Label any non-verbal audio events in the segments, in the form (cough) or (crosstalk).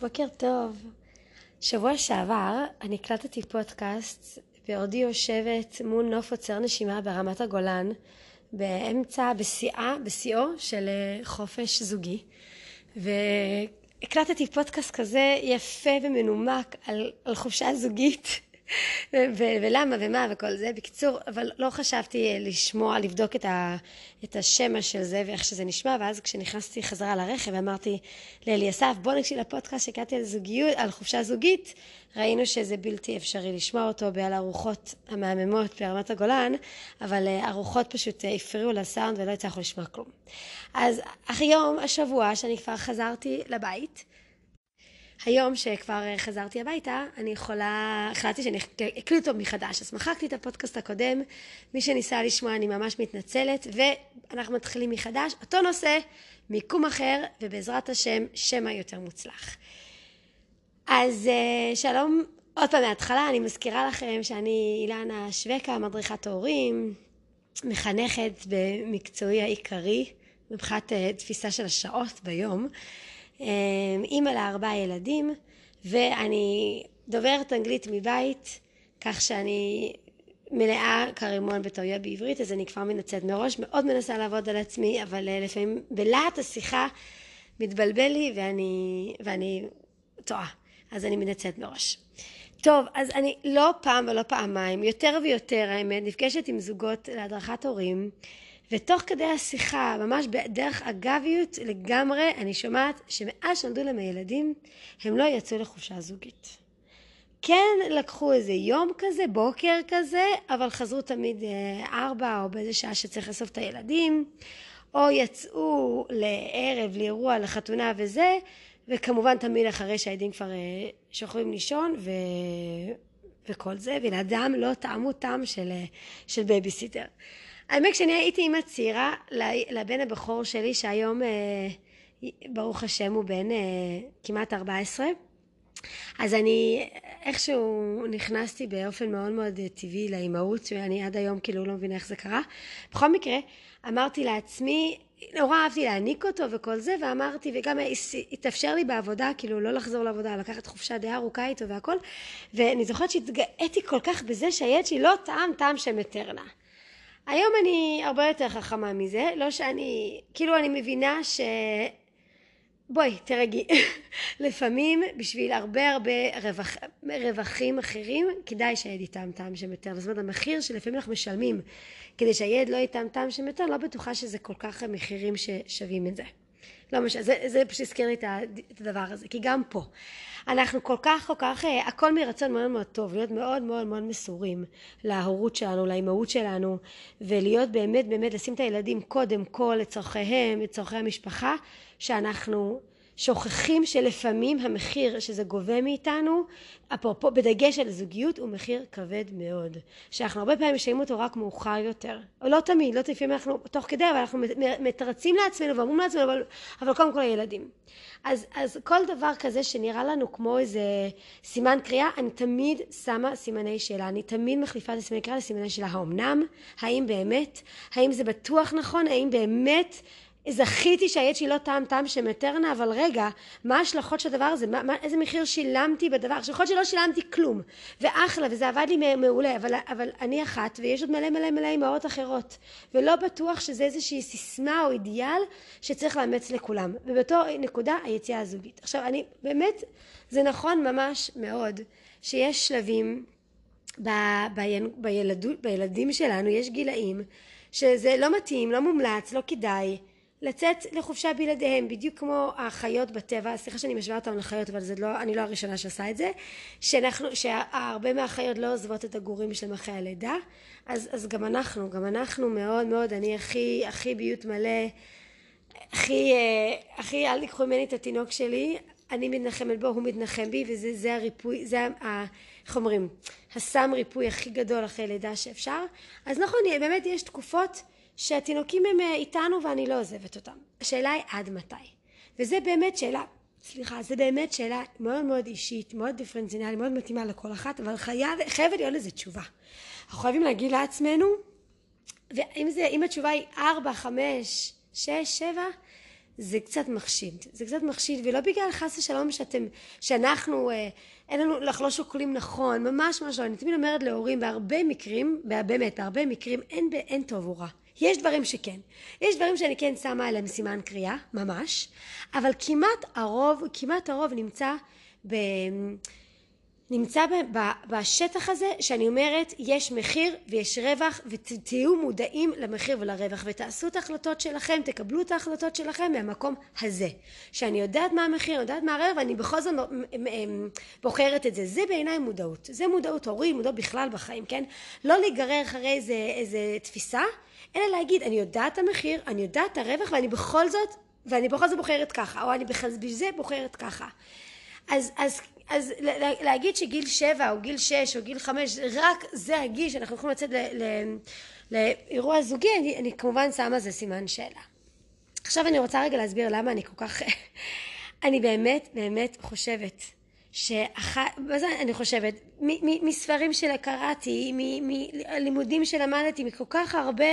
בוקר טוב. שבוע שעבר אני הקלטתי פודקאסט בעודי יושבת מול נוף עוצר נשימה ברמת הגולן באמצע, בשיאה, בשיאו של אה, חופש זוגי והקלטתי פודקאסט כזה יפה ומנומק על, על חופשה זוגית (laughs) ולמה ומה וכל זה. בקיצור, אבל לא חשבתי אה, לשמוע, לבדוק את, ה, את השמע של זה ואיך שזה נשמע, ואז כשנכנסתי חזרה לרכב אמרתי לאליסף, בוא נקשיב לפודקאסט שהקלטתי על על חופשה זוגית, ראינו שזה בלתי אפשרי לשמוע אותו בגלל הרוחות המהממות ברמת הגולן, אבל אה, הרוחות פשוט אה, הפריעו לסאונד ולא הצלחנו לשמוע כלום. אז היום, השבוע, שאני כבר חזרתי לבית, היום שכבר חזרתי הביתה, אני יכולה, החלטתי שאני אקליט אותו מחדש, אז מחקתי את הפודקאסט הקודם, מי שניסה לשמוע אני ממש מתנצלת, ואנחנו מתחילים מחדש, אותו נושא, מיקום אחר, ובעזרת השם, שמע יותר מוצלח. אז אה, שלום, עוד פעם מההתחלה, אני מזכירה לכם שאני אילנה שווקה, מדריכת הורים, מחנכת במקצועי העיקרי, מבחינת אה, תפיסה של השעות ביום. אמ, אימא לארבעה ילדים, ואני דוברת אנגלית מבית, כך שאני מלאה כרימון בטעויות בעברית, אז אני כבר מנצלת מראש, מאוד מנסה לעבוד על עצמי, אבל אה, לפעמים בלהט השיחה מתבלבל לי ואני, ואני טועה, אז אני מנצלת מראש. טוב, אז אני לא פעם ולא פעמיים, יותר ויותר האמת, נפגשת עם זוגות להדרכת הורים, ותוך כדי השיחה, ממש בדרך אגביות לגמרי, אני שומעת שמאז שנולדו להם הילדים, הם לא יצאו לחופשה זוגית. כן לקחו איזה יום כזה, בוקר כזה, אבל חזרו תמיד אה, ארבע או באיזה שעה שצריך לאסוף את הילדים, או יצאו לערב, לאירוע, לחתונה וזה, וכמובן תמיד אחרי שהילדים כבר אה, שוכבים לישון ו... וכל זה, וילדיהם לא טעמו טעם של, אה, של בייביסיטר. האמת כשאני הייתי אימא צעירה לבן הבכור שלי שהיום אה, ברוך השם הוא בן אה, כמעט 14 אז אני איכשהו נכנסתי באופן מאוד מאוד טבעי לאימהות ואני עד היום כאילו לא מבינה איך זה קרה. בכל מקרה אמרתי לעצמי נורא אהבתי להעניק אותו וכל זה ואמרתי וגם התאפשר לי בעבודה כאילו לא לחזור לעבודה לקחת חופשה די ארוכה איתו והכל ואני זוכרת שהתגאיתי כל כך בזה שהילד שלי לא טעם טעם של מטרנה היום אני הרבה יותר חכמה מזה, לא שאני, כאילו אני מבינה ש... בואי, תרגי. (laughs) לפעמים בשביל הרבה הרבה רווח, רווחים אחרים, כדאי שהילד יטעם טעם שם יותר. זאת אומרת, המחיר שלפעמים אנחנו משלמים כדי שהילד לא יטעם טעם שם יותר, לא בטוחה שזה כל כך המחירים ששווים את זה. לא משנה, זה, זה פשוט הזכיר לי את הדבר הזה, כי גם פה אנחנו כל כך כל כך, אה, הכל מרצון מאוד מאוד טוב, להיות מאוד מאוד מאוד מסורים להורות שלנו, לאימהות שלנו, ולהיות באמת באמת, לשים את הילדים קודם כל לצורכיהם, לצורכי המשפחה, שאנחנו שוכחים שלפעמים המחיר שזה גובה מאיתנו, אפרופו בדגש על זוגיות, הוא מחיר כבד מאוד. שאנחנו הרבה פעמים משלמים אותו רק מאוחר יותר. או לא תמיד, לא לפעמים אנחנו תוך כדי, אבל אנחנו מתרצים לעצמנו ואומרים לעצמנו, אבל, אבל קודם כל הילדים. אז, אז כל דבר כזה שנראה לנו כמו איזה סימן קריאה, אני תמיד שמה סימני שאלה. אני תמיד מחליפה את הסימני קריאה לסימני שאלה. האמנם? האם באמת? האם זה בטוח נכון? האם באמת זכיתי שהילד שלי לא טעם טעם של מטרנה, אבל רגע, מה ההשלכות של הדבר הזה? מה, מה, איזה מחיר שילמתי בדבר? עכשיו יכול להיות שלא שילמתי כלום, ואחלה, וזה עבד לי מעולה, אבל, אבל אני אחת, ויש עוד מלא מלא מלא אימהות אחרות, ולא בטוח שזה איזושהי סיסמה או אידיאל שצריך לאמץ לכולם. ובאותו נקודה, היציאה הזוגית. עכשיו, אני, באמת, זה נכון ממש מאוד, שיש שלבים ב, ב, בילד, בילדים שלנו, יש גילאים, שזה לא מתאים, לא מומלץ, לא כדאי. לצאת לחופשה בלעדיהם, בדיוק כמו החיות בטבע, סליחה שאני משווה אותם לחיות, אבל לא, אני לא הראשונה שעושה את זה, שאנחנו, שהרבה מהחיות לא עוזבות את הגורים שלהם אחרי הלידה, אז, אז גם אנחנו, גם אנחנו מאוד מאוד, אני הכי, הכי ביות מלא, הכי, אה, הכי אל תיקחו ממני את התינוק שלי, אני מתנחמת בו, הוא מתנחם בי, וזה זה הריפוי, זה ה... איך אומרים, הסם ריפוי הכי גדול אחרי לידה שאפשר. אז נכון, באמת יש תקופות שהתינוקים הם אה, איתנו ואני לא עוזבת אותם. השאלה היא עד מתי. וזה באמת שאלה, סליחה, זה באמת שאלה מאוד מאוד אישית, מאוד דיפרנציונלית, מאוד מתאימה לכל אחת, אבל חייב, חייבת להיות לזה תשובה. אנחנו חייבים להגיד לעצמנו, ואם זה, התשובה היא ארבע, חמש, שש, שבע, זה קצת מחשיד. זה קצת מחשיד, ולא בגלל חס ושלום שאתם, שאנחנו, אה, אין לנו, אנחנו לא שוקלים נכון, ממש ממש לא. אני תמיד אומרת להורים, בהרבה מקרים, באמת, בהרבה מקרים, אין, אין טוב או רע. יש דברים שכן. יש דברים שאני כן שמה עליהם סימן קריאה, ממש, אבל כמעט הרוב, כמעט הרוב נמצא ב... נמצא בשטח הזה שאני אומרת יש מחיר ויש רווח ותהיו מודעים למחיר ולרווח ותעשו את ההחלטות שלכם תקבלו את ההחלטות שלכם מהמקום הזה. שאני יודעת מה המחיר אני יודעת מה הרווח ואני בכל זאת בוחרת את זה. זה בעיניי מודעות. זה מודעות הורים מודעות בכלל בחיים כן? לא להיגרר אחרי איזה, איזה תפיסה אלא להגיד אני יודעת את המחיר אני יודעת את הרווח ואני בכל זאת ואני בכל זאת בוחרת ככה או אני בשביל זה בוחרת ככה אז, אז אז להגיד שגיל שבע או גיל שש או גיל חמש רק זה הגיל שאנחנו יכולים לצאת לאירוע זוגי אני, אני כמובן שמה זה סימן שאלה. עכשיו אני רוצה רגע להסביר למה אני כל כך (laughs) אני באמת באמת חושבת שאחת, אני חושבת, מספרים שקראתי, מלימודים שלמדתי, מכל כך הרבה,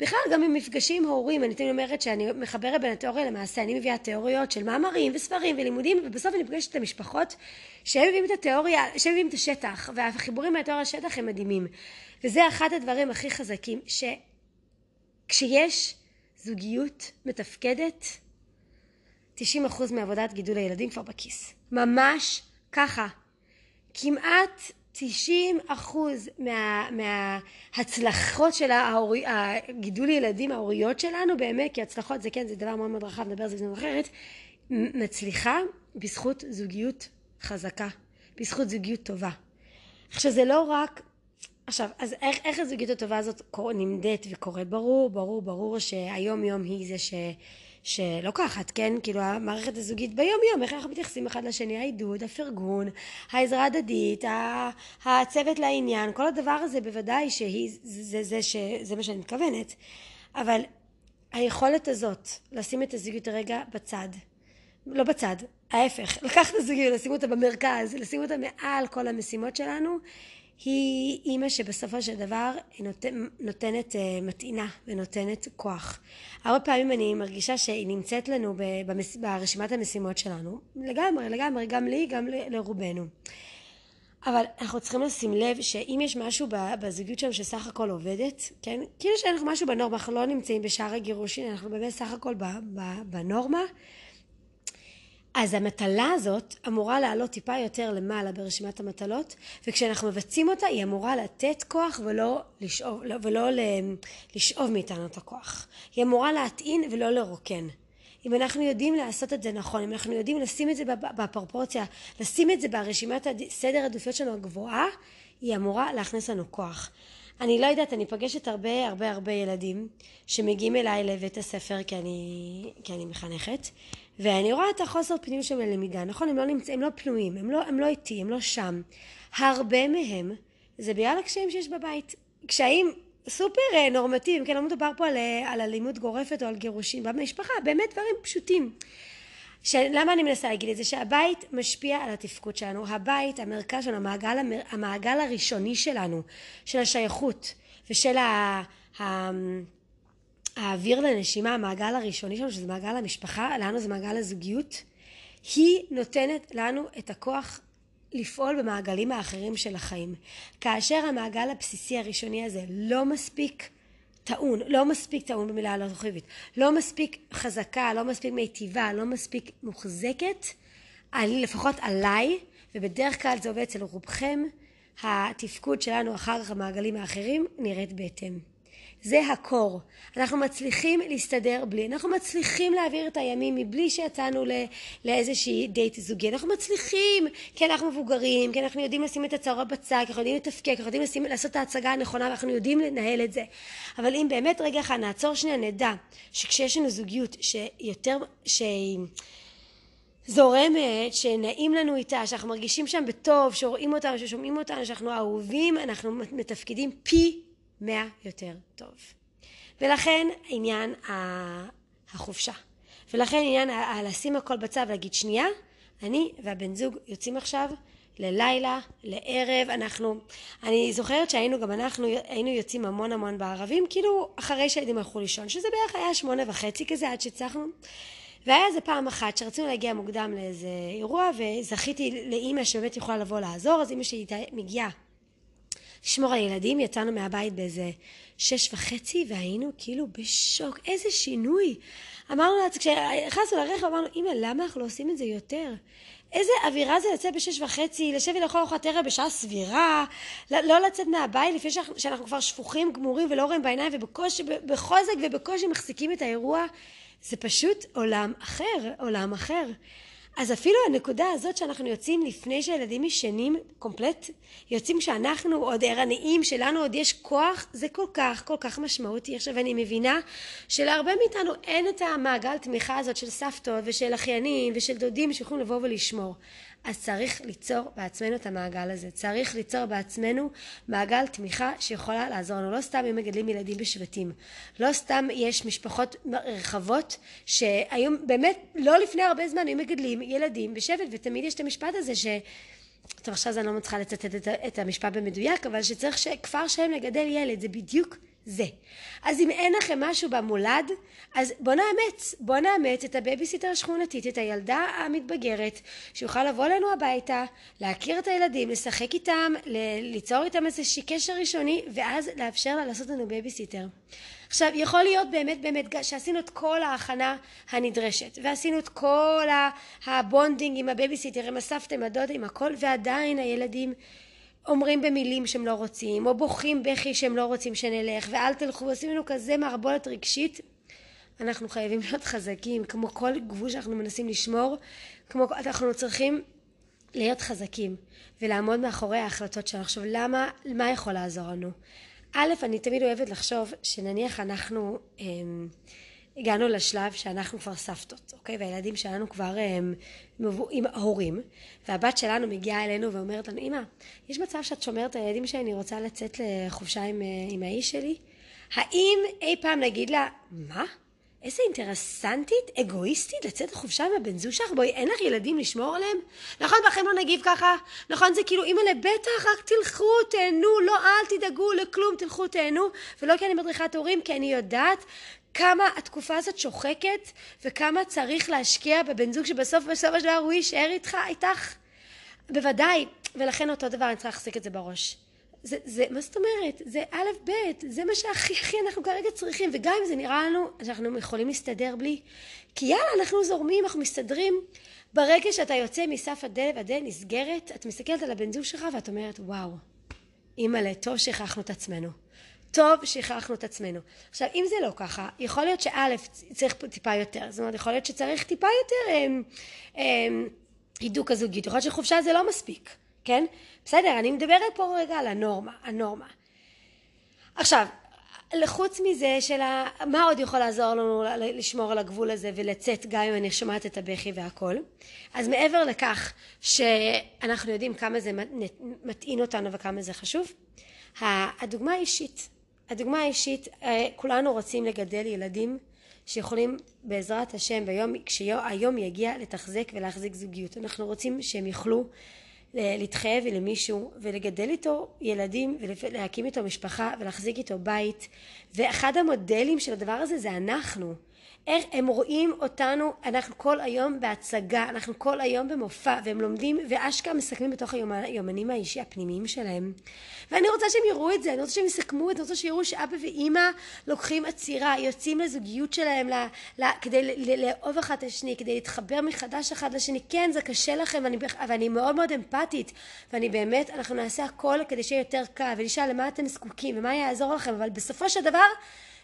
בכלל גם ממפגשים הורים, אני תמיד אומרת שאני מחברת בין התיאוריה למעשה, אני מביאה תיאוריות של מאמרים וספרים ולימודים, ובסוף אני פוגשת את המשפחות שהם מביאים את התיאוריה, שהם מביאים את השטח, והחיבורים מהתיאוריה לשטח הם מדהימים. וזה אחד הדברים הכי חזקים, שכשיש זוגיות מתפקדת, 90% מעבודת גידול הילדים כבר בכיס. ממש ככה, כמעט 90 אחוז מה, מההצלחות של ההורי, הגידול ילדים ההוריות שלנו באמת כי הצלחות זה כן זה דבר מאוד מאוד רחב נדבר על זה בזמן אחרת מצליחה בזכות זוגיות חזקה בזכות זוגיות טובה. עכשיו זה לא רק עכשיו אז איך, איך הזוגיות הטובה הזאת נמדדת וקורית ברור ברור ברור שהיום יום היא זה ש שלוקחת, כן? כאילו המערכת הזוגית ביום יום, איך אנחנו מתייחסים אחד לשני, העידוד, הפרגון, העזרה הדדית, הצוות לעניין, כל הדבר הזה בוודאי שהיא, זה, זה, זה, זה מה שאני מתכוונת. אבל היכולת הזאת, לשים את הזוגיות הרגע בצד, לא בצד, ההפך, לקחת את הזוגיות, לשים אותה במרכז, לשים אותה מעל כל המשימות שלנו, היא אימא שבסופו של דבר נותן, נותנת אה, מטעינה ונותנת כוח. הרבה פעמים אני מרגישה שהיא נמצאת לנו ברשימת המשימות שלנו, לגמרי, לגמרי, גם לי, גם לרובנו. אבל אנחנו צריכים לשים לב שאם יש משהו בזוגיות שלנו שסך הכל עובדת, כן? כאילו שאנחנו משהו בנורמה, אנחנו לא נמצאים בשער הגירושין, אנחנו באמת סך הכל בנורמה, אז המטלה הזאת אמורה לעלות טיפה יותר למעלה ברשימת המטלות וכשאנחנו מבצעים אותה היא אמורה לתת כוח ולא לשאוב, ולא לשאוב מאיתנו את הכוח. היא אמורה להטעין ולא לרוקן. אם אנחנו יודעים לעשות את זה נכון אם אנחנו יודעים לשים את זה בפרופורציה לשים את זה ברשימת סדר עדיפויות שלנו הגבוהה היא אמורה להכניס לנו כוח אני לא יודעת, אני פגשת הרבה הרבה הרבה ילדים שמגיעים אליי לבית הספר כי אני, כי אני מחנכת ואני רואה את החוסר פנים של הלמידה, נכון? הם לא נמצאים, הם לא פנויים, הם לא, הם לא איתי, הם לא שם. הרבה מהם זה בגלל הקשיים שיש בבית. קשיים סופר אה, נורמטיביים, כן? לא מדובר פה על, אה, על אלימות גורפת או על גירושים במשפחה, באמת דברים פשוטים. למה אני מנסה להגיד את זה? שהבית משפיע על התפקוד שלנו, הבית, המרכז שלנו, המעגל, המעגל הראשוני שלנו, של השייכות ושל ה... ה האוויר לנשימה, המעגל הראשוני שלנו, שזה מעגל המשפחה, לנו זה מעגל הזוגיות, היא נותנת לנו את הכוח לפעול במעגלים האחרים של החיים. כאשר המעגל הבסיסי הראשוני הזה לא מספיק טעון, לא מספיק טעון במילה הלא חיובית, לא מספיק חזקה, לא מספיק מיטיבה, לא מספיק מוחזקת, אני, לפחות עליי, ובדרך כלל זה עובד אצל רובכם, התפקוד שלנו אחר כך המעגלים האחרים נראית בהתאם. זה הקור. אנחנו מצליחים להסתדר בלי, אנחנו מצליחים להעביר את הימים מבלי שיצאנו לאיזושהי דייט זוגי, אנחנו מצליחים, כי אנחנו מבוגרים, כי אנחנו יודעים לשים את הצהרות בצד, כי אנחנו יודעים לתפקד, כי אנחנו יודעים לשים, לעשות את ההצגה הנכונה ואנחנו יודעים לנהל את זה. אבל אם באמת רגע אחד נעצור שנייה נדע שכשיש לנו זוגיות שיותר, שהיא זורמת, שנעים לנו איתה, שאנחנו מרגישים שם בטוב, שרואים אותנו, ששומעים אותנו, שאנחנו אהובים, אנחנו מתפקדים פי מאה יותר טוב. ולכן עניין החופשה. ולכן עניין לשים הכל בצד ולהגיד שנייה, אני והבן זוג יוצאים עכשיו ללילה, לערב, אנחנו, אני זוכרת שהיינו גם אנחנו, היינו יוצאים המון המון בערבים, כאילו אחרי שהילדים הלכו לישון, שזה בערך היה שמונה וחצי כזה עד שהצלחנו, והיה איזה פעם אחת שרצינו להגיע מוקדם לאיזה אירוע וזכיתי לאימא שבאמת יכולה לבוא לעזור אז אימא שלי מגיעה לשמור על ילדים יצאנו מהבית באיזה שש וחצי והיינו כאילו בשוק. איזה שינוי! אמרנו לה כשנכנסנו לרכב אמרנו אימא למה אנחנו לא עושים את זה יותר? איזה אווירה זה לצאת בשש וחצי, לשבת לאכול ארוחת ערב בשעה סבירה, לא לצאת מהבית לפני שאנחנו, שאנחנו כבר שפוכים, גמורים ולא רואים בעיניים ובקושי, בחוזק ובקושי מחזיקים את האירוע, זה פשוט עולם אחר, עולם אחר. אז אפילו הנקודה הזאת שאנחנו יוצאים לפני שהילדים ישנים קומפלט, יוצאים כשאנחנו עוד ערניים, שלנו עוד יש כוח, זה כל כך כל כך משמעותי. עכשיו אני מבינה שלהרבה מאיתנו אין את המעגל תמיכה הזאת של סבתות ושל אחיינים ושל דודים שיכולים לבוא ולשמור. אז צריך ליצור בעצמנו את המעגל הזה. צריך ליצור בעצמנו מעגל תמיכה שיכולה לעזור לנו. לא סתם אם מגדלים ילדים בשבטים. לא סתם יש משפחות רחבות שהיום באמת לא לפני הרבה זמן היו מגדלים ילדים בשבט ותמיד יש את המשפט הזה ש... טוב עכשיו אני לא מצליחה לצטט את המשפט במדויק אבל שצריך שכפר שלם לגדל ילד זה בדיוק זה. אז אם אין לכם מישהו במולד, אז בוא נאמץ, בוא נאמץ את הבייביסיטר השכונתית, את הילדה המתבגרת, שיוכל לבוא אלינו הביתה, להכיר את הילדים, לשחק איתם, ליצור איתם איזשהו קשר ראשוני, ואז לאפשר לה לעשות לנו בייביסיטר. עכשיו יכול להיות באמת באמת שעשינו את כל ההכנה הנדרשת ועשינו את כל ה bonding עם הבייביסיטר עם הסבתא עם הדודה עם הכל ועדיין הילדים אומרים במילים שהם לא רוצים, או בוכים בכי שהם לא רוצים שנלך, ואל תלכו, ועושים לנו כזה מערבולת רגשית, אנחנו חייבים להיות חזקים, כמו כל גבול שאנחנו מנסים לשמור, כמו אנחנו צריכים להיות חזקים, ולעמוד מאחורי ההחלטות שלנו. עכשיו, למה, מה יכול לעזור לנו? א', אני תמיד אוהבת לחשוב שנניח אנחנו אה, הגענו לשלב שאנחנו כבר סבתות, אוקיי? והילדים שלנו כבר הם, עם ההורים, והבת שלנו מגיעה אלינו ואומרת לנו, אמא, יש מצב שאת שומרת על הילדים שלי, אני רוצה לצאת לחופשה עם, עם האיש שלי? האם אי פעם נגיד לה, מה? איזה אינטרסנטית, אגואיסטית, לצאת לחופשה עם הבן זוג שלך? בואי, אין לך ילדים לשמור עליהם? נכון, בכם לא נגיב ככה? נכון, זה כאילו, אימא לבטח, רק תלכו, תהנו, לא, אל תדאגו לכלום, תלכו, תהנו. ולא כי אני מדריכת הורים, כי אני יודעת כמה התקופה הזאת שוחקת וכמה צריך להשקיע בבן זוג שבסוף בסוף של הוא יישאר איתך, איתך. בוודאי, ולכן אותו דבר אני צריכה להחזיק את זה בראש. זה, זה, מה זאת אומרת? זה א' ב', זה מה שהכי הכי אנחנו כרגע צריכים, וגם אם זה נראה לנו שאנחנו יכולים להסתדר בלי, כי יאללה, אנחנו זורמים, אנחנו מסתדרים. ברגע שאתה יוצא מסף הדלת והדלת נסגרת, את מסתכלת על הבן זוג שלך ואת אומרת, וואו, אימא'לה, טוב שכחנו את עצמנו. טוב שכחנו את עצמנו. עכשיו אם זה לא ככה, יכול להיות שא' צריך טיפה יותר, זאת אומרת יכול להיות שצריך טיפה יותר אמ, אמ, הידוק הזוגיות, יכול להיות שחופשה זה לא מספיק, כן? בסדר, אני מדברת פה רגע על הנורמה, הנורמה. עכשיו, חוץ מזה של מה עוד יכול לעזור לנו לשמור על הגבול הזה ולצאת גם אם אני שומעת את הבכי והכל אז מעבר לכך שאנחנו יודעים כמה זה מטעין אותנו וכמה זה חשוב הדוגמה האישית הדוגמה האישית, אה, כולנו רוצים לגדל ילדים שיכולים בעזרת השם ביום, כשהיום יגיע לתחזק ולהחזיק זוגיות. אנחנו רוצים שהם יוכלו אה, להתחייב למישהו ולגדל איתו ילדים ולהקים איתו משפחה ולהחזיק איתו בית ואחד המודלים של הדבר הזה זה אנחנו איך הם רואים אותנו, אנחנו כל היום בהצגה, אנחנו כל היום במופע, והם לומדים ואשכרה מסכמים בתוך היומנים האישי הפנימיים שלהם. ואני רוצה שהם יראו את זה, אני רוצה שהם יסכמו את זה, אני רוצה שיראו שאבא ואימא לוקחים עצירה, יוצאים לזוגיות שלהם ל, ל, כדי לאהוב אחד את השני, כדי להתחבר מחדש אחד לשני. כן, זה קשה לכם, ואני, ואני מאוד מאוד אמפתית, ואני באמת, אנחנו נעשה הכל כדי שיהיה יותר קל, ונשאל למה אתם זקוקים ומה יעזור לכם, אבל בסופו של דבר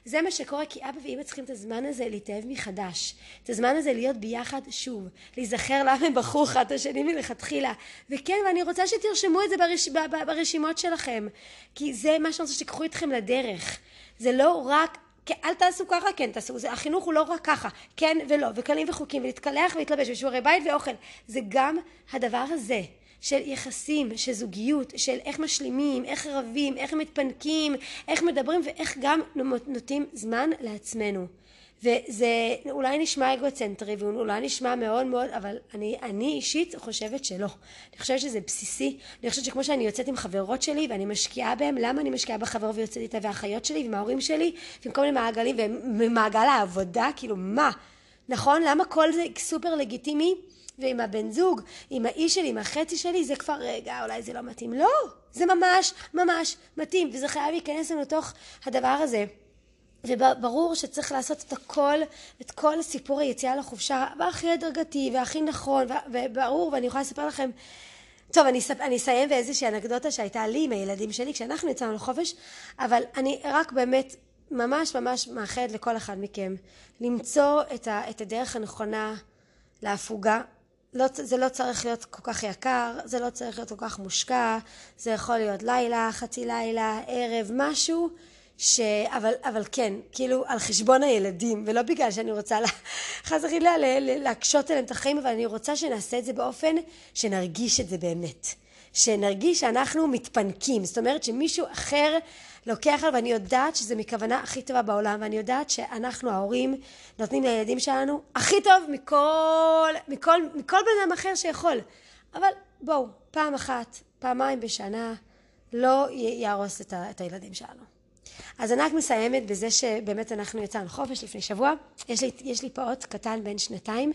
זה מה שקורה כי אבא ואמא צריכים את הזמן הזה להתאהב מחדש. את הזמן הזה להיות ביחד שוב. להיזכר למה הם בחרו אחד את השני מלכתחילה. וכן, ואני רוצה שתרשמו את זה ברש... ברשימות שלכם. כי זה מה שאני רוצה שתיקחו איתכם לדרך. זה לא רק אל תעשו ככה, כן תעשו, זה, החינוך הוא לא רק ככה, כן ולא, וכללים וחוקים, ולהתקלח ולהתלבש, ושיעורי בית ואוכל, זה גם הדבר הזה. של יחסים, של זוגיות, של איך משלימים, איך רבים, איך מתפנקים, איך מדברים ואיך גם נותנים זמן לעצמנו. וזה אולי נשמע אגוצנטרי ואולי נשמע מאוד מאוד אבל אני, אני אישית חושבת שלא אני חושבת שזה בסיסי אני חושבת שכמו שאני יוצאת עם חברות שלי ואני משקיעה בהם למה אני משקיעה בחברות ויוצאת איתה והאחיות שלי ועם ההורים שלי ועם כל מיני מעגלים וממעגל העבודה כאילו מה נכון? למה כל זה סופר לגיטימי? ועם הבן זוג, עם האיש שלי, עם החצי שלי, זה כבר רגע, אולי זה לא מתאים. לא, זה ממש ממש מתאים, וזה חייב להיכנס לנו לתוך הדבר הזה. וברור שצריך לעשות את הכל, את כל סיפור היציאה לחופשה, והכי הדרגתי, והכי נכון, וברור, ואני יכולה לספר לכם, טוב, אני, אספ... אני אסיים באיזושהי אנקדוטה שהייתה לי עם הילדים שלי כשאנחנו יצאנו לחופש, אבל אני רק באמת ממש ממש מאחלת לכל אחד מכם למצוא את, ה... את הדרך הנכונה להפוגה. לא, זה לא צריך להיות כל כך יקר, זה לא צריך להיות כל כך מושקע, זה יכול להיות לילה, חצי לילה, ערב, משהו ש... אבל, אבל כן, כאילו על חשבון הילדים, ולא בגלל שאני רוצה לה... (laughs) חס וחלילה להקשות עליהם את החיים, אבל אני רוצה שנעשה את זה באופן שנרגיש את זה באמת. שנרגיש שאנחנו מתפנקים, זאת אומרת שמישהו אחר לוקח עליו, ואני יודעת שזה מכוונה הכי טובה בעולם, ואני יודעת שאנחנו ההורים נותנים לילדים שלנו הכי טוב מכל, מכל, מכל בן אדם אחר שיכול. אבל בואו, פעם אחת, פעמיים בשנה, לא יהרוס את, ה, את הילדים שלנו. אז אני רק מסיימת בזה שבאמת אנחנו יצאנו חופש לפני שבוע. יש לי, יש לי פעוט קטן בן שנתיים,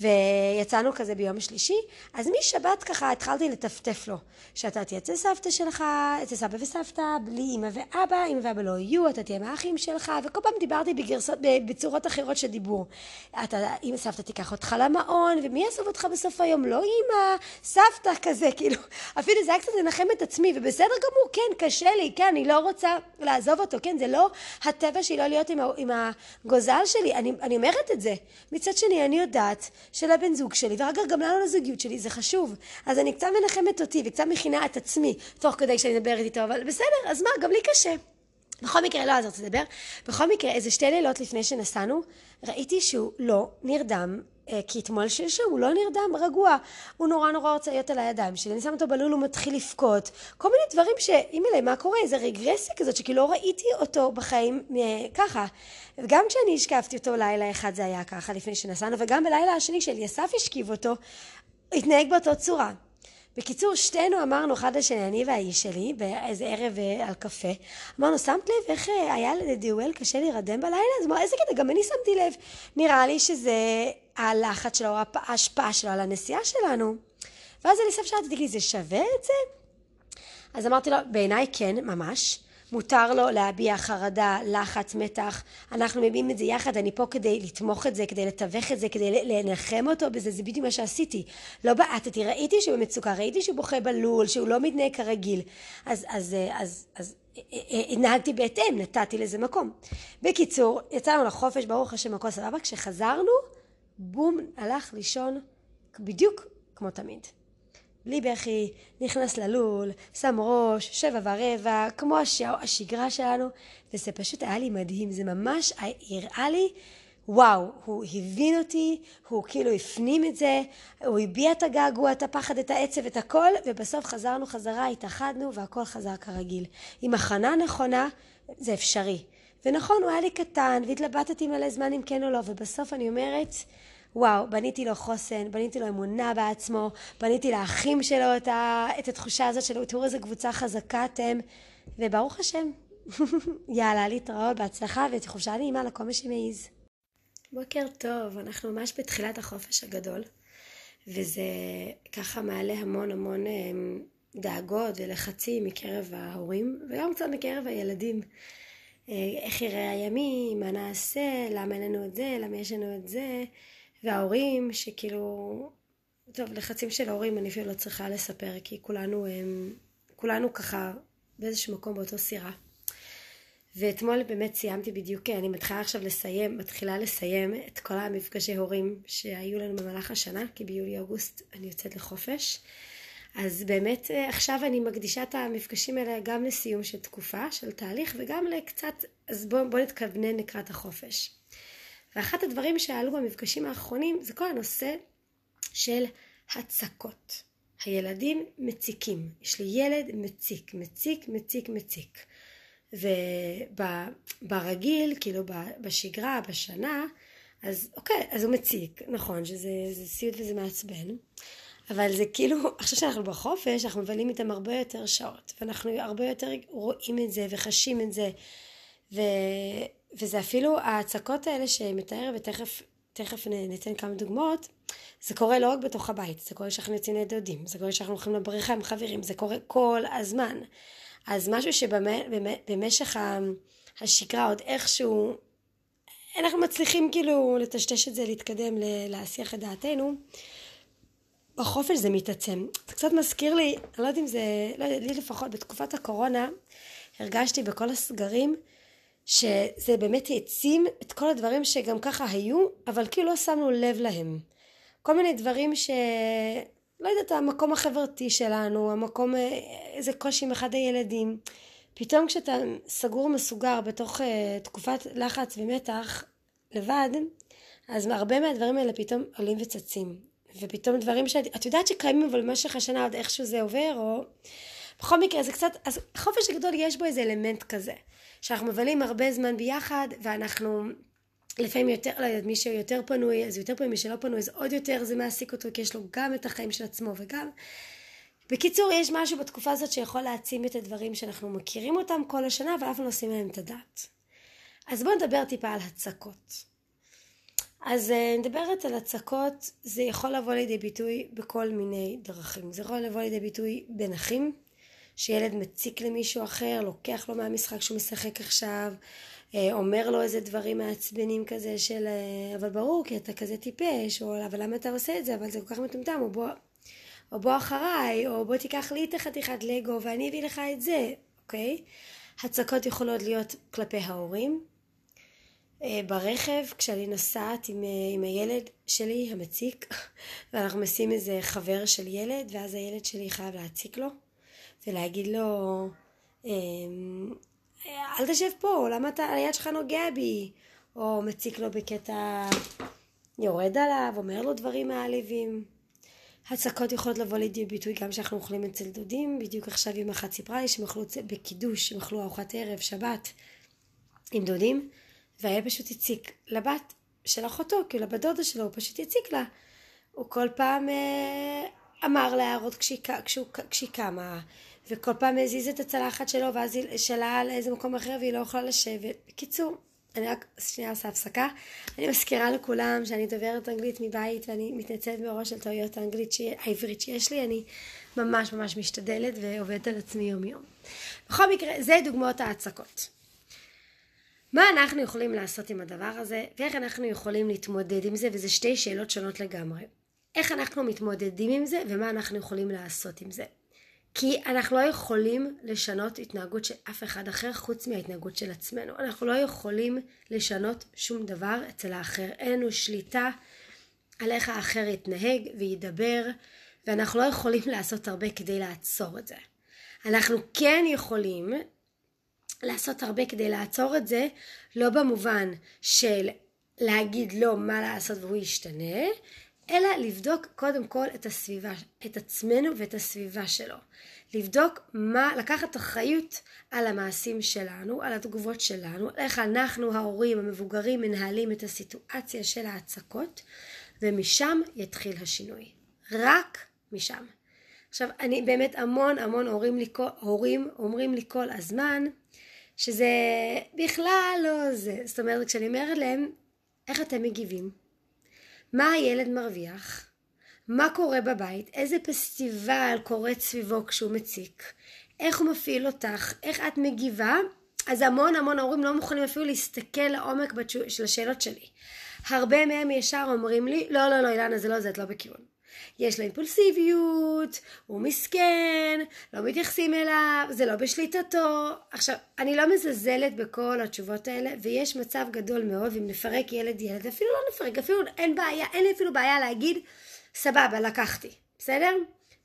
ויצאנו כזה ביום שלישי, אז משבת ככה התחלתי לטפטף לו, שאתה תהיה אצל סבתא שלך, אצל סבא וסבתא, בלי אמא ואבא, אמא ואבא לא יהיו, אתה תהיה מהאחים שלך, וכל פעם דיברתי בגרסות, בצורות אחרות של דיבור. אתה, אמא סבתא תיקח אותך למעון, ומי יעזוב אותך בסוף היום? לא אמא, סבתא כזה, כאילו, אפילו זה היה קצת לנחם את עצמי, ובסדר גמור, כן, קשה לי, כן, אני לא רוצה לעזוב אותו, כן, זה לא הטבע שלי לא להיות עם, עם הגוזל שלי, אני, אני אומרת את זה. מצד שני, אני יודעת של הבן זוג שלי, ואגב גם לנו לזוגיות שלי זה חשוב. אז אני קצת מנחמת אותי וקצת מכינה את עצמי תוך כדי שאני מדברת איתו, אבל בסדר, אז מה, גם לי קשה. בכל מקרה, לא עזרת לדבר, בכל מקרה, איזה שתי לילות לפני שנסענו, ראיתי שהוא לא נרדם כי אתמול שלשום הוא לא נרדם רגוע, הוא נורא נורא רוצה להיות על הידיים שלי, אני שם אותו בלול, הוא מתחיל לבכות, כל מיני דברים שאימא'לה, מה קורה? איזה רגרסיה כזאת שכאילו לא ראיתי אותו בחיים אה, ככה. וגם כשאני השקפתי אותו לילה אחד זה היה ככה לפני שנסענו, וגם בלילה השני שאליסף השכיב אותו, התנהג באותה צורה. בקיצור, שתינו אמרנו אחד לשני, אני והאיש שלי, באיזה ערב אה, על קפה, אמרנו, שמת לב איך היה לדיואל קשה להירדם בלילה? אז אמרנו, איזה קטע, גם אני שמתי לב. נראה לי שזה הלחץ שלו, ההשפעה שלו על הנסיעה שלנו. ואז אני סוף שאלתי, תגידי, זה שווה את זה? אז אמרתי לו, בעיניי כן, ממש. מותר לו להביע חרדה, לחץ, מתח. אנחנו מביעים את זה יחד, אני פה כדי לתמוך את זה, כדי לתווך את זה, כדי לנחם אותו בזה, זה בדיוק מה שעשיתי. לא בעטתי, ראיתי שהוא במצוקה, ראיתי שהוא בוכה בלול, שהוא לא מתנהג כרגיל. אז, אז, אז, אז, אז הנהגתי בהתאם, נתתי לזה מקום. בקיצור, יצאנו לחופש, ברוך השם, הכל סבבה. כשחזרנו, בום, הלך לישון בדיוק כמו תמיד. בלי בכי, נכנס ללול, שם ראש, שבע ורבע, כמו הש... השגרה שלנו, וזה פשוט היה לי מדהים, זה ממש הראה לי, וואו, הוא הבין אותי, הוא כאילו הפנים את זה, הוא הביע את הגעגוע, את הפחד, את העצב, את הכל, ובסוף חזרנו חזרה, התאחדנו והכל חזר כרגיל. עם הכנה נכונה, זה אפשרי. ונכון, הוא היה לי קטן, והתלבטתי מלא זמן אם כן או לא, ובסוף אני אומרת, וואו, בניתי לו חוסן, בניתי לו אמונה בעצמו, בניתי לאחים שלו את, ה, את התחושה הזאת של תראו איזה קבוצה חזקה אתם, וברוך השם. (laughs) יאללה, להתראות, בהצלחה וחופשה נעימה לכל מי שמעיז. בוקר טוב, אנחנו ממש בתחילת החופש הגדול, וזה ככה מעלה המון המון אמ, דאגות ולחצים מקרב ההורים, וגם קצת מקרב הילדים. אה, איך יראה הימים, מה נעשה, למה אין לנו את זה, למה יש לנו את זה. וההורים שכאילו, טוב, לחצים של ההורים אני אפילו לא צריכה לספר, כי כולנו, הם, כולנו ככה באיזשהו מקום באותו סירה. ואתמול באמת סיימתי בדיוק, אני מתחילה עכשיו לסיים, מתחילה לסיים את כל המפגשי הורים שהיו לנו במהלך השנה, כי ביולי-אוגוסט אני יוצאת לחופש. אז באמת עכשיו אני מקדישה את המפגשים האלה גם לסיום של תקופה, של תהליך, וגם לקצת, אז בואו בוא נתכוונן לקראת החופש. ואחת הדברים שעלו במפגשים האחרונים זה כל הנושא של הצקות. הילדים מציקים. יש לי ילד מציק, מציק, מציק, מציק. וברגיל, כאילו בשגרה, בשנה, אז אוקיי, אז הוא מציק, נכון, שזה סיוט וזה מעצבן, אבל זה כאילו, עכשיו שאנחנו בחופש, אנחנו מבלים איתם הרבה יותר שעות, ואנחנו הרבה יותר רואים את זה וחשים את זה, ו... וזה אפילו ההצקות האלה שמתאר ותכף תכף ניתן כמה דוגמאות, זה קורה לא רק בתוך הבית, זה קורה שאנחנו יוצאים לדודים, זה קורה שאנחנו הולכים לבריכה עם חברים, זה קורה כל הזמן. אז משהו שבמשך השגרה עוד איכשהו, אנחנו מצליחים כאילו לטשטש את זה, להתקדם, להסיח את דעתנו, בחופש זה מתעצם. זה קצת מזכיר לי, אני לא יודעת אם זה, לא יודעת, לי לפחות בתקופת הקורונה, הרגשתי בכל הסגרים, שזה באמת העצים את כל הדברים שגם ככה היו, אבל כאילו לא שמנו לב להם. כל מיני דברים ש... לא יודעת, המקום החברתי שלנו, המקום, איזה קושי עם אחד הילדים. פתאום כשאתה סגור ומסוגר בתוך uh, תקופת לחץ ומתח לבד, אז הרבה מהדברים האלה פתאום עולים וצצים. ופתאום דברים שאת יודעת שקיימים אבל במשך השנה עוד איכשהו זה עובר, או... בכל מקרה זה קצת, אז החופש הגדול יש בו איזה אלמנט כזה. שאנחנו מבלים הרבה זמן ביחד ואנחנו לפעמים יותר, לא יודעת, מי שיותר פנוי אז יותר פנוי, מי שלא פנוי אז עוד יותר זה מעסיק אותו כי יש לו גם את החיים של עצמו וגם בקיצור יש משהו בתקופה הזאת שיכול להעצים את הדברים שאנחנו מכירים אותם כל השנה ואף פעם לא עושים להם את הדעת. אז בואו נדבר טיפה על הצקות. אז uh, נדברת על הצקות, זה יכול לבוא לידי ביטוי בכל מיני דרכים. זה יכול לבוא לידי ביטוי בין אחים, שילד מציק למישהו אחר, לוקח לו מהמשחק שהוא משחק עכשיו, אה, אומר לו איזה דברים מעצבנים כזה של אה, אבל ברור כי אתה כזה טיפש, או אבל למה אתה עושה את זה, אבל זה כל כך מטומטם, או בוא, או בוא אחריי, או בוא תיקח לי את החתיכת לגו ואני אביא לך את זה, אוקיי? הצקות יכולות להיות כלפי ההורים. אה, ברכב, כשאני נוסעת עם, עם הילד שלי המציק, (laughs) ואנחנו משים איזה חבר של ילד, ואז הילד שלי חייב להציק לו. ולהגיד לו, אמ, אל תשב פה, למה אתה, היד שלך נוגע בי? או מציק לו בקטע, יורד עליו, אומר לו דברים מעליבים. הצקות יכולות לבוא לידי ביטוי גם כשאנחנו אוכלים אצל דודים, בדיוק עכשיו אמא אחת סיפרה לי שהם אכלו בקידוש, הם אכלו ארוחת ערב, שבת, עם דודים, והילד פשוט הציק לבת של אחותו, כאילו לבת דודה שלו, הוא פשוט הציק לה. הוא כל פעם אה, אמר לה הערות כשהיא קמה, וכל פעם הזיז את הצלחת שלו ואז היא שאלה לאיזה מקום אחר והיא לא יכולה לשבת. בקיצור, אני רק שנייה עושה הפסקה. אני מזכירה לכולם שאני דוברת אנגלית מבית ואני מתנצלת מראש על טעויות האנגלית, העברית שיש לי, אני ממש ממש משתדלת ועובדת על עצמי יום יום. בכל מקרה, זה דוגמאות ההצקות. מה אנחנו יכולים לעשות עם הדבר הזה ואיך אנחנו יכולים להתמודד עם זה וזה שתי שאלות שונות לגמרי. איך אנחנו מתמודדים עם זה ומה אנחנו יכולים לעשות עם זה. כי אנחנו לא יכולים לשנות התנהגות של אף אחד אחר חוץ מההתנהגות של עצמנו. אנחנו לא יכולים לשנות שום דבר אצל האחר. אין לנו שליטה על איך האחר יתנהג וידבר, ואנחנו לא יכולים לעשות הרבה כדי לעצור את זה. אנחנו כן יכולים לעשות הרבה כדי לעצור את זה, לא במובן של להגיד לו מה לעשות והוא ישתנה, אלא לבדוק קודם כל את הסביבה, את עצמנו ואת הסביבה שלו. לבדוק מה, לקחת אחריות על המעשים שלנו, על התגובות שלנו, איך אנחנו ההורים המבוגרים מנהלים את הסיטואציה של ההצקות, ומשם יתחיל השינוי. רק משם. עכשיו, אני באמת המון המון הורים, לי, הורים אומרים לי כל הזמן, שזה בכלל לא זה. זאת אומרת, כשאני אומרת להם, איך אתם מגיבים? מה הילד מרוויח? מה קורה בבית? איזה פסטיבל קורה סביבו כשהוא מציק? איך הוא מפעיל אותך? איך את מגיבה? אז המון המון הורים לא מוכנים אפילו להסתכל לעומק של השאלות שלי. הרבה מהם ישר אומרים לי, לא, לא, לא, אילנה, זה לא זה, את לא בכיוון. יש לו אימפולסיביות, הוא מסכן, לא מתייחסים אליו, זה לא בשליטתו. עכשיו, אני לא מזלזלת בכל התשובות האלה, ויש מצב גדול מאוד, ואם נפרק ילד ילד, אפילו לא נפרק, אפילו אין בעיה, אין לי אפילו בעיה להגיד, סבבה, לקחתי, בסדר?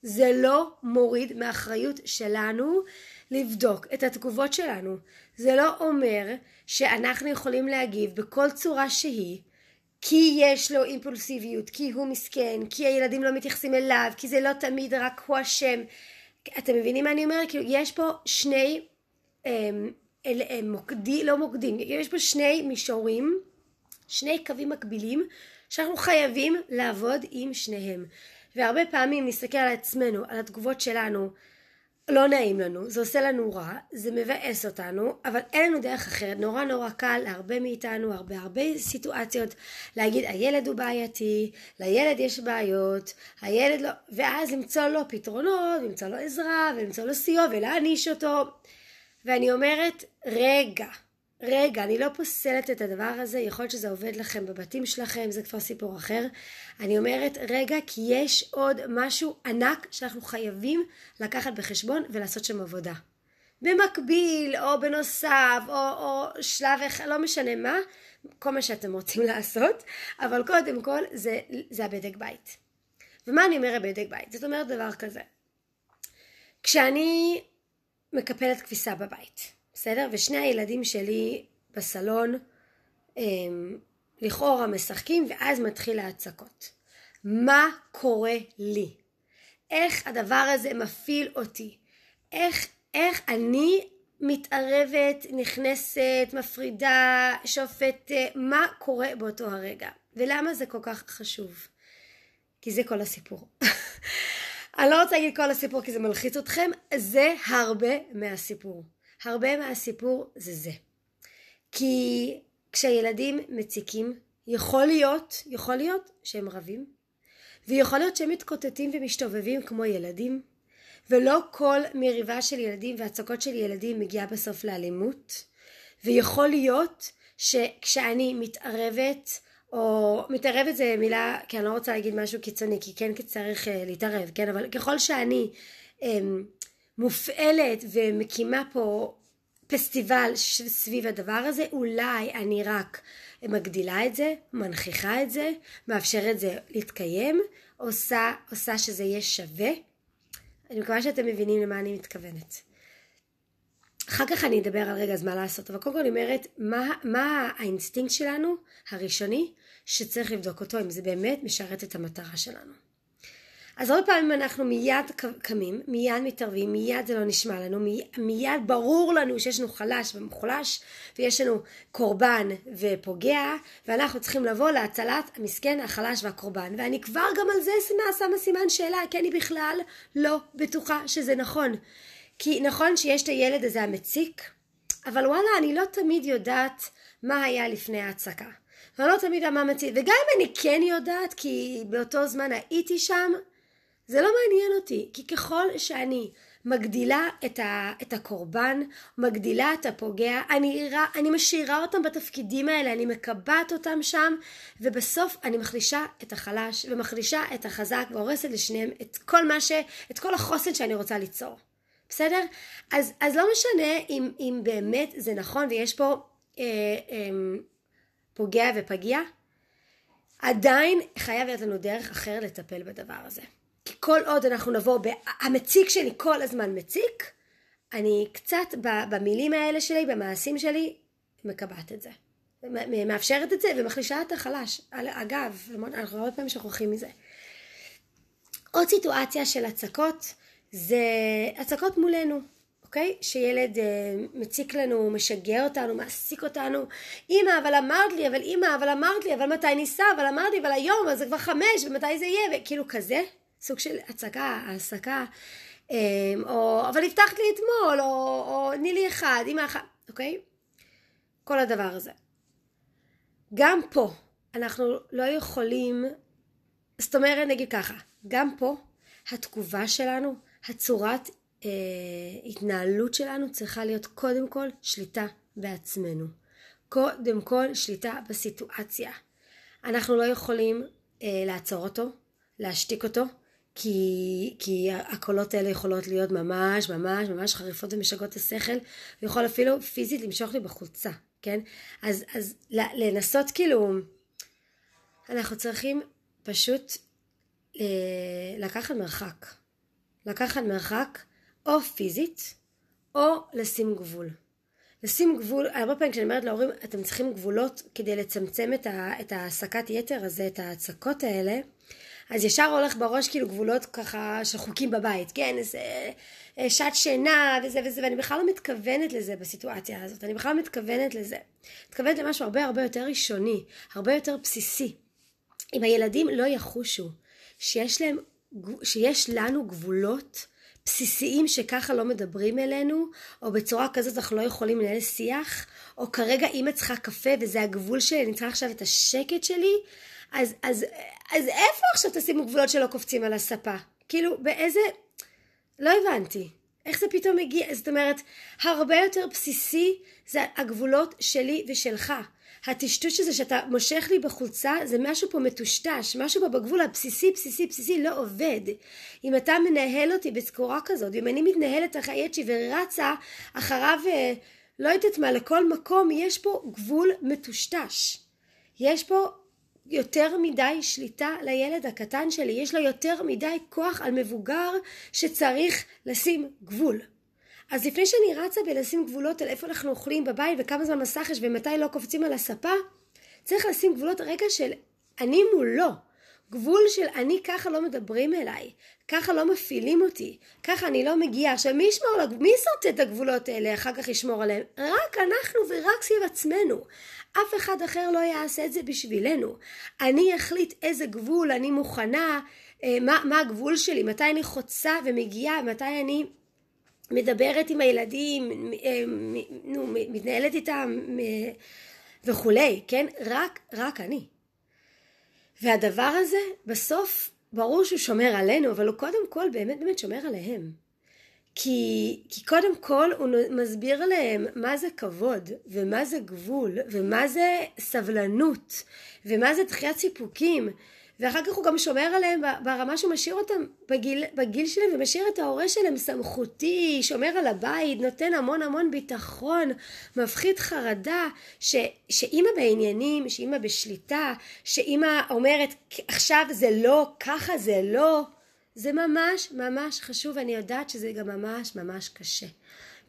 זה לא מוריד מאחריות שלנו לבדוק את התגובות שלנו. זה לא אומר שאנחנו יכולים להגיב בכל צורה שהיא כי יש לו אימפולסיביות, כי הוא מסכן, כי הילדים לא מתייחסים אליו, כי זה לא תמיד רק הוא אשם. אתם מבינים מה אני אומרת? כאילו יש פה שני הם, אל, הם, מוקדי, לא מוקדים, יש פה שני מישורים, שני קווים מקבילים שאנחנו חייבים לעבוד עם שניהם. והרבה פעמים נסתכל על עצמנו, על התגובות שלנו, לא נעים לנו, זה עושה לנו רע, זה מבאס אותנו, אבל אין לנו דרך אחרת. נורא נורא קל להרבה מאיתנו, הרבה הרבה סיטואציות, להגיד הילד הוא בעייתי, לילד יש בעיות, הילד לא... ואז למצוא לו פתרונות, למצוא לו עזרה, ולמצוא לו סיוע, ולהעניש אותו. ואני אומרת, רגע, רגע, אני לא פוסלת את הדבר הזה, יכול להיות שזה עובד לכם בבתים שלכם, זה כבר סיפור אחר. אני אומרת, רגע, כי יש עוד משהו ענק שאנחנו חייבים לקחת בחשבון ולעשות שם עבודה. במקביל, או בנוסף, או, או שלב אחד, לא משנה מה, כל מה שאתם רוצים (laughs) לעשות, אבל קודם כל זה, זה הבדק בית. ומה אני אומרת בדק בית? זאת אומרת דבר כזה. כשאני מקפלת כביסה בבית, בסדר? ושני הילדים שלי בסלון הם, לכאורה משחקים ואז מתחיל ההצקות. מה קורה לי? איך הדבר הזה מפעיל אותי? איך, איך אני מתערבת, נכנסת, מפרידה, שופט, מה קורה באותו הרגע? ולמה זה כל כך חשוב? כי זה כל הסיפור. (laughs) אני לא רוצה להגיד כל הסיפור כי זה מלחיץ אתכם, זה הרבה מהסיפור. הרבה מהסיפור זה זה. כי כשילדים מציקים, יכול להיות, יכול להיות שהם רבים, ויכול להיות שהם מתקוטטים ומשתובבים כמו ילדים, ולא כל מריבה של ילדים והצקות של ילדים מגיעה בסוף לאלימות, ויכול להיות שכשאני מתערבת, או מתערבת זה מילה, כי אני לא רוצה להגיד משהו קיצוני, כי כן צריך אה, להתערב, כן, אבל ככל שאני אמ, מופעלת ומקימה פה פסטיבל סביב הדבר הזה, אולי אני רק מגדילה את זה, מנכיחה את זה, מאפשרת את זה להתקיים, עושה, עושה שזה יהיה שווה. אני מקווה שאתם מבינים למה אני מתכוונת. אחר כך אני אדבר על רגע אז מה לעשות, אבל קודם כל אני אומרת מה, מה האינסטינקט שלנו הראשוני שצריך לבדוק אותו אם זה באמת משרת את המטרה שלנו. אז הרבה פעמים אנחנו מיד קמים, מיד מתערבים, מיד זה לא נשמע לנו, מיד ברור לנו שיש לנו חלש ומוחלש ויש לנו קורבן ופוגע ואנחנו צריכים לבוא להצלת המסכן, החלש והקורבן. ואני כבר גם על זה שמה סימן שאלה כי אני בכלל לא בטוחה שזה נכון. כי נכון שיש את הילד הזה המציק אבל וואלה אני לא תמיד יודעת מה היה לפני ההצקה. ואני לא תמיד מציק. וגם אם אני כן יודעת כי באותו זמן הייתי שם זה לא מעניין אותי, כי ככל שאני מגדילה את, ה, את הקורבן, מגדילה את הפוגע, אני, אני משאירה אותם בתפקידים האלה, אני מקבעת אותם שם, ובסוף אני מחלישה את החלש, ומחלישה את החזק, והורסת לשניהם את כל מה ש... את כל החוסן שאני רוצה ליצור. בסדר? אז, אז לא משנה אם, אם באמת זה נכון ויש פה אה, אה, פוגע ופגיע, עדיין חייב להיות לנו דרך אחרת לטפל בדבר הזה. כי כל עוד אנחנו נבוא, המציק שלי כל הזמן מציק, אני קצת במילים האלה שלי, במעשים שלי, מקבעת את זה. מאפשרת את זה ומחלישה את החלש. אגב, אנחנו הרבה פעמים שוכחים מזה. עוד סיטואציה של הצקות זה הצקות מולנו, אוקיי? שילד אה, מציק לנו, משגע אותנו, מעסיק אותנו. אמא, אבל אמרת לי, אבל אמא, אבל אמרת לי, אבל מתי ניסע, אבל אמרת לי, אבל היום, אז זה כבר חמש, ומתי זה יהיה, וכאילו כזה. סוג של הצגה, העסקה, אמ, או אבל הבטחת לי אתמול, או, או תני לי אחד, אמא אחת, אוקיי? כל הדבר הזה. גם פה אנחנו לא יכולים, זאת אומרת נגיד ככה, גם פה התגובה שלנו, הצורת אה, התנהלות שלנו צריכה להיות קודם כל שליטה בעצמנו. קודם כל שליטה בסיטואציה. אנחנו לא יכולים אה, לעצור אותו, להשתיק אותו, כי, כי הקולות האלה יכולות להיות ממש ממש ממש חריפות ומשגעות את השכל, ויכול אפילו פיזית למשוך לי בחולצה, כן? אז, אז לנסות כאילו, אנחנו צריכים פשוט אה, לקחת מרחק. לקחת מרחק או פיזית או לשים גבול. לשים גבול, הרבה פעמים כשאני אומרת להורים אתם צריכים גבולות כדי לצמצם את ההעסקת יתר הזה, את ההצקות האלה אז ישר הולך בראש כאילו גבולות ככה של חוקים בבית, כן, איזה אה, שעת שינה וזה וזה, ואני בכלל לא מתכוונת לזה בסיטואציה הזאת, אני בכלל לא מתכוונת לזה. מתכוונת למשהו הרבה הרבה יותר ראשוני, הרבה יותר בסיסי. אם הילדים לא יחושו שיש להם, שיש לנו גבולות בסיסיים שככה לא מדברים אלינו, או בצורה כזאת אנחנו לא יכולים לנהל שיח, או כרגע אימא צריכה קפה וזה הגבול שלי, אני צריכה עכשיו את השקט שלי, אז, אז, אז איפה עכשיו תשימו גבולות שלא קופצים על הספה? כאילו, באיזה... לא הבנתי. איך זה פתאום מגיע? זאת אומרת, הרבה יותר בסיסי זה הגבולות שלי ושלך. הטשטוש הזה שאתה מושך לי בחולצה זה משהו פה מטושטש, משהו פה בגבול הבסיסי בסיסי בסיסי לא עובד. אם אתה מנהל אותי בצורה כזאת, אם אני מתנהלת אחרי יצ'י ורצה אחריו אה, לא יודעת מה לכל מקום, יש פה גבול מטושטש. יש פה יותר מדי שליטה לילד הקטן שלי, יש לו יותר מדי כוח על מבוגר שצריך לשים גבול. אז לפני שאני רצה בלשים גבולות על איפה אנחנו אוכלים בבית וכמה זמן מסך יש ומתי לא קופצים על הספה, צריך לשים גבולות רגע של אני מולו. גבול של אני ככה לא מדברים אליי, ככה לא מפעילים אותי, ככה אני לא מגיעה. עכשיו מי ישמור, מי יסרטט את הגבולות האלה, אחר כך ישמור עליהם? רק אנחנו ורק סביב עצמנו. אף אחד אחר לא יעשה את זה בשבילנו. אני אחליט איזה גבול אני מוכנה, אה, מה, מה הגבול שלי, מתי אני חוצה ומגיעה, מתי אני מדברת עם הילדים, אה, נו, מתנהלת איתם וכולי, כן? רק, רק אני. והדבר הזה, בסוף, ברור שהוא שומר עלינו, אבל הוא קודם כל באמת באמת שומר עליהם. כי, כי קודם כל הוא מסביר להם מה זה כבוד, ומה זה גבול, ומה זה סבלנות, ומה זה דחיית סיפוקים, ואחר כך הוא גם שומר עליהם ברמה שהוא משאיר אותם בגיל, בגיל שלהם ומשאיר את ההורה שלהם סמכותי, שומר על הבית, נותן המון המון ביטחון, מפחית חרדה, ש, שאימא בעניינים, שאימא בשליטה, שאימא אומרת עכשיו זה לא, ככה זה לא, זה ממש ממש חשוב, אני יודעת שזה גם ממש ממש קשה.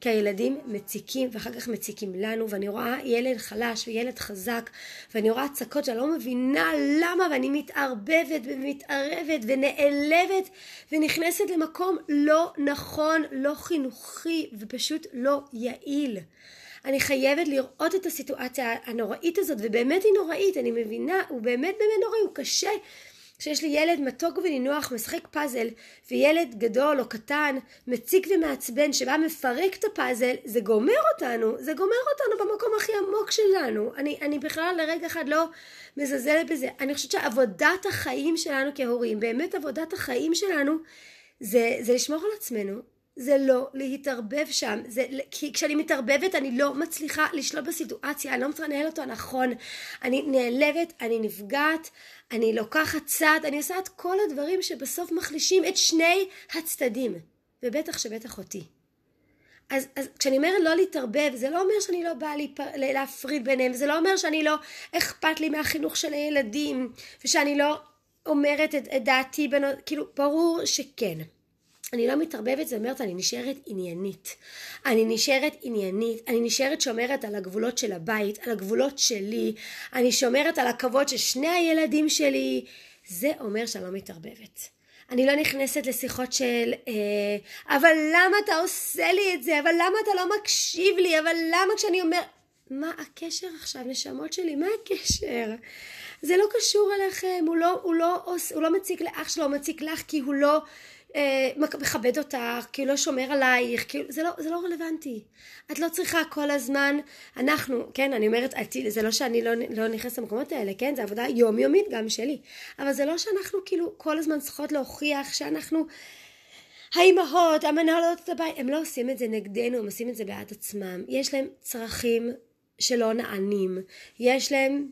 כי הילדים מציקים ואחר כך מציקים לנו ואני רואה ילד חלש וילד חזק ואני רואה הצקות שאני לא מבינה למה ואני מתערבבת ומתערבת ונעלבת ונכנסת למקום לא נכון, לא חינוכי ופשוט לא יעיל. אני חייבת לראות את הסיטואציה הנוראית הזאת ובאמת היא נוראית, אני מבינה, הוא באמת באמת נוראי, הוא קשה כשיש לי ילד מתוק ונינוח משחק פאזל וילד גדול או קטן מציק ומעצבן שבא מפרק את הפאזל זה גומר אותנו זה גומר אותנו במקום הכי עמוק שלנו. אני, אני בכלל לרגע אחד לא מזלזלת בזה. אני חושבת שעבודת החיים שלנו כהורים באמת עבודת החיים שלנו זה, זה לשמור על עצמנו זה לא להתערבב שם, זה, כי כשאני מתערבבת אני לא מצליחה לשלוט בסיטואציה, אני לא מצליחה לנהל אותו נכון, אני נעלבת, אני נפגעת, אני לוקחת צעד, אני עושה את כל הדברים שבסוף מחלישים את שני הצדדים, ובטח שבטח אותי. אז, אז כשאני אומרת לא להתערבב, זה לא אומר שאני לא באה להפ... להפריד ביניהם, זה לא אומר שאני לא אכפת לי מהחינוך של הילדים, ושאני לא אומרת את, את דעתי, בנו, כאילו ברור שכן. אני לא מתערבבת, זאת אומרת אני נשארת עניינית. אני נשארת עניינית, אני נשארת שומרת על הגבולות של הבית, על הגבולות שלי, אני שומרת על הכבוד של שני הילדים שלי. זה אומר שאני לא מתערבבת. אני לא נכנסת לשיחות של אה, אבל למה אתה עושה לי את זה? אבל למה אתה לא מקשיב לי? אבל למה כשאני אומר... מה הקשר עכשיו, נשמות שלי? מה הקשר? זה לא קשור אליכם, הוא לא, הוא לא, הוא לא מציק לאח שלו, הוא מציק לך כי הוא לא... אה, מכבד אותך, כאילו לא שומר עלייך, כאילו, זה לא, זה לא רלוונטי. את לא צריכה כל הזמן, אנחנו, כן, אני אומרת, זה לא שאני לא, לא נכנסת למקומות האלה, כן, זה עבודה יומיומית גם שלי, אבל זה לא שאנחנו כאילו כל הזמן צריכות להוכיח שאנחנו האימהות, המנהלות את הבית, הם לא עושים את זה נגדנו, הם עושים את זה בעד עצמם. יש להם צרכים שלא נענים, יש להם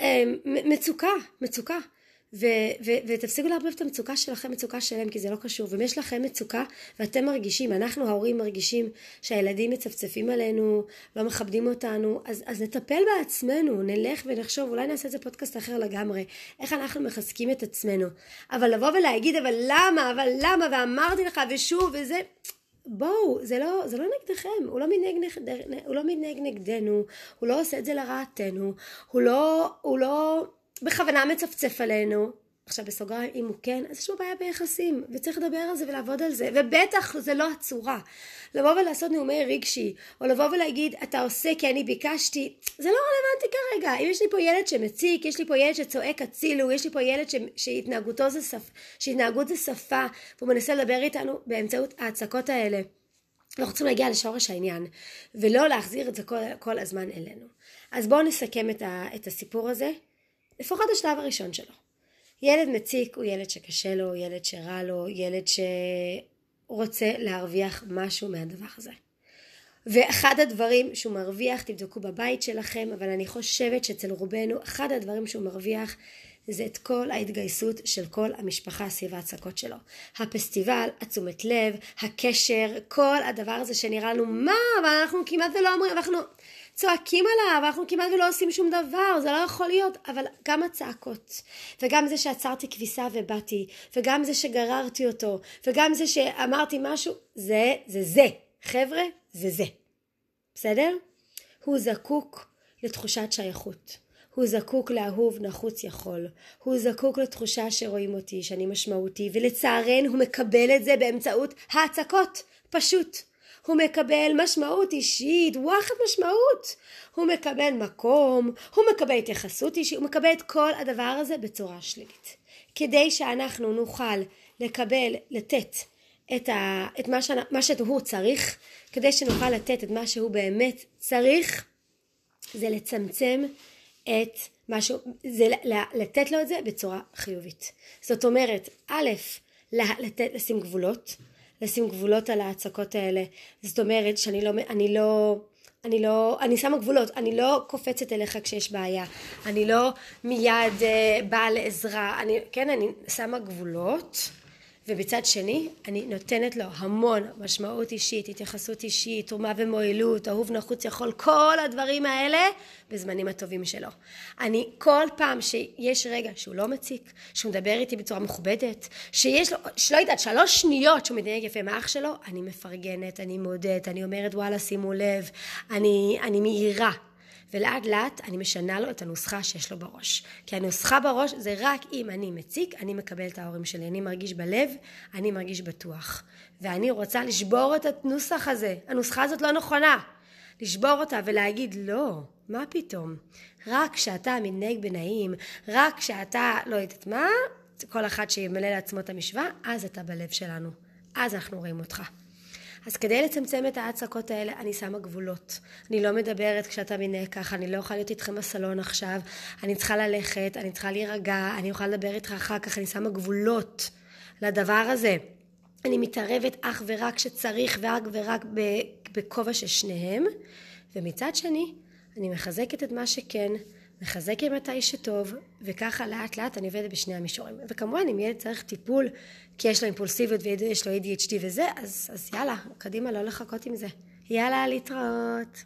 אה, מצוקה, מצוקה. ו- ו- ותפסיקו לערבב את המצוקה שלכם מצוקה שלהם כי זה לא קשור. ואם יש לכם מצוקה ואתם מרגישים אנחנו ההורים מרגישים שהילדים מצפצפים עלינו לא מכבדים אותנו אז, אז נטפל בעצמנו נלך ונחשוב אולי נעשה את זה פודקאסט אחר לגמרי. איך אנחנו מחזקים את עצמנו? אבל לבוא ולהגיד אבל למה אבל למה ואמרתי לך ושוב וזה בואו, זה לא, זה לא נגדכם, הוא לא מתנהג, הוא לא מתנהג נגדנו, הוא לא עושה את זה לרעתנו, הוא לא, הוא לא בכוונה מצפצף עלינו, עכשיו בסוגריים, אם הוא כן, אז יש לו בעיה ביחסים, וצריך לדבר על זה ולעבוד על זה, ובטח זה לא הצורה. לבוא ולעשות נאומי רגשי, או לבוא ולהגיד, אתה עושה כי אני ביקשתי, זה לא רלוונטי כרגע. אם יש לי פה ילד שמציק, יש לי פה ילד שצועק הצילו, יש לי פה ילד ש... שהתנהגותו זה שפה, שהתנהגות זה שפה, והוא מנסה לדבר איתנו באמצעות ההצקות האלה. אנחנו צריכים להגיע לשורש העניין, ולא להחזיר את זה כל, כל הזמן אלינו. אז בואו נסכם את, ה, את הסיפור הזה, לפחות השלב הראשון שלו. ילד מציק הוא ילד שקשה לו, ילד שרע לו, ילד שרוצה להרוויח משהו מהדבר הזה. ואחד הדברים שהוא מרוויח, תבדקו בבית שלכם, אבל אני חושבת שאצל רובנו, אחד הדברים שהוא מרוויח זה את כל ההתגייסות של כל המשפחה סביב ההצקות שלו. הפסטיבל, התשומת לב, הקשר, כל הדבר הזה שנראה לנו, מה, אבל אנחנו כמעט ולא אומרים, אנחנו צועקים עליו, אנחנו כמעט ולא עושים שום דבר, זה לא יכול להיות, אבל גם הצעקות, וגם זה שעצרתי כביסה ובאתי, וגם זה שגררתי אותו, וגם זה שאמרתי משהו, זה, זה זה. חבר'ה, זה זה. בסדר? הוא זקוק לתחושת שייכות. הוא זקוק לאהוב נחוץ יכול. הוא זקוק לתחושה שרואים אותי, שאני משמעותי, ולצערנו הוא מקבל את זה באמצעות ההצקות. פשוט. הוא מקבל משמעות אישית, וואחד משמעות. הוא מקבל מקום, הוא מקבל התייחסות אישית, הוא מקבל את כל הדבר הזה בצורה שלילית. כדי שאנחנו נוכל לקבל, לתת את, ה, את מה, ש, מה שהוא צריך, כדי שנוכל לתת את מה שהוא באמת צריך, זה לצמצם את משהו, זה לתת לו את זה בצורה חיובית. זאת אומרת, א', לתת, לשים גבולות, לשים גבולות על ההצקות האלה. זאת אומרת שאני לא, אני לא, אני לא, אני שמה גבולות, אני לא קופצת אליך כשיש בעיה, אני לא מיד uh, באה לעזרה, אני, כן, אני שמה גבולות. ובצד שני אני נותנת לו המון משמעות אישית, התייחסות אישית, תרומה ומועילות, אהוב נחוץ יכול, כל הדברים האלה בזמנים הטובים שלו. אני כל פעם שיש רגע שהוא לא מציק, שהוא מדבר איתי בצורה מכובדת, שיש לו, שלא יודעת, שלוש שניות שהוא מתנהג יפה עם האח שלו, אני מפרגנת, אני מודדת, אני אומרת וואלה שימו לב, אני, אני מהירה. ולאט לאט אני משנה לו את הנוסחה שיש לו בראש. כי הנוסחה בראש זה רק אם אני מציק, אני מקבל את ההורים שלי. אני מרגיש בלב, אני מרגיש בטוח. ואני רוצה לשבור את הנוסח הזה. הנוסחה הזאת לא נכונה. לשבור אותה ולהגיד לא, מה פתאום? רק כשאתה מתנהג בנעים, רק כשאתה לא יודעת מה, כל אחד שימלא לעצמו את המשוואה, אז אתה בלב שלנו. אז אנחנו רואים אותך. אז כדי לצמצם את ההצקות האלה, אני שמה גבולות. אני לא מדברת כשאתה מנהל ככה, אני לא יכולה להיות איתכם בסלון עכשיו, אני צריכה ללכת, אני צריכה להירגע, אני יכולה לדבר איתך אחר כך, אני שמה גבולות לדבר הזה. אני מתערבת אך ורק כשצריך ורק ורק בכובע של שניהם, ומצד שני, אני מחזקת את מה שכן, מחזקת מתי שטוב, וככה לאט לאט אני עובדת בשני המישורים. וכמובן אם ילד צריך טיפול כי יש לו אימפולסיביות ויש לו ADHD וזה, אז, אז יאללה, קדימה לא לחכות עם זה. יאללה, להתראות.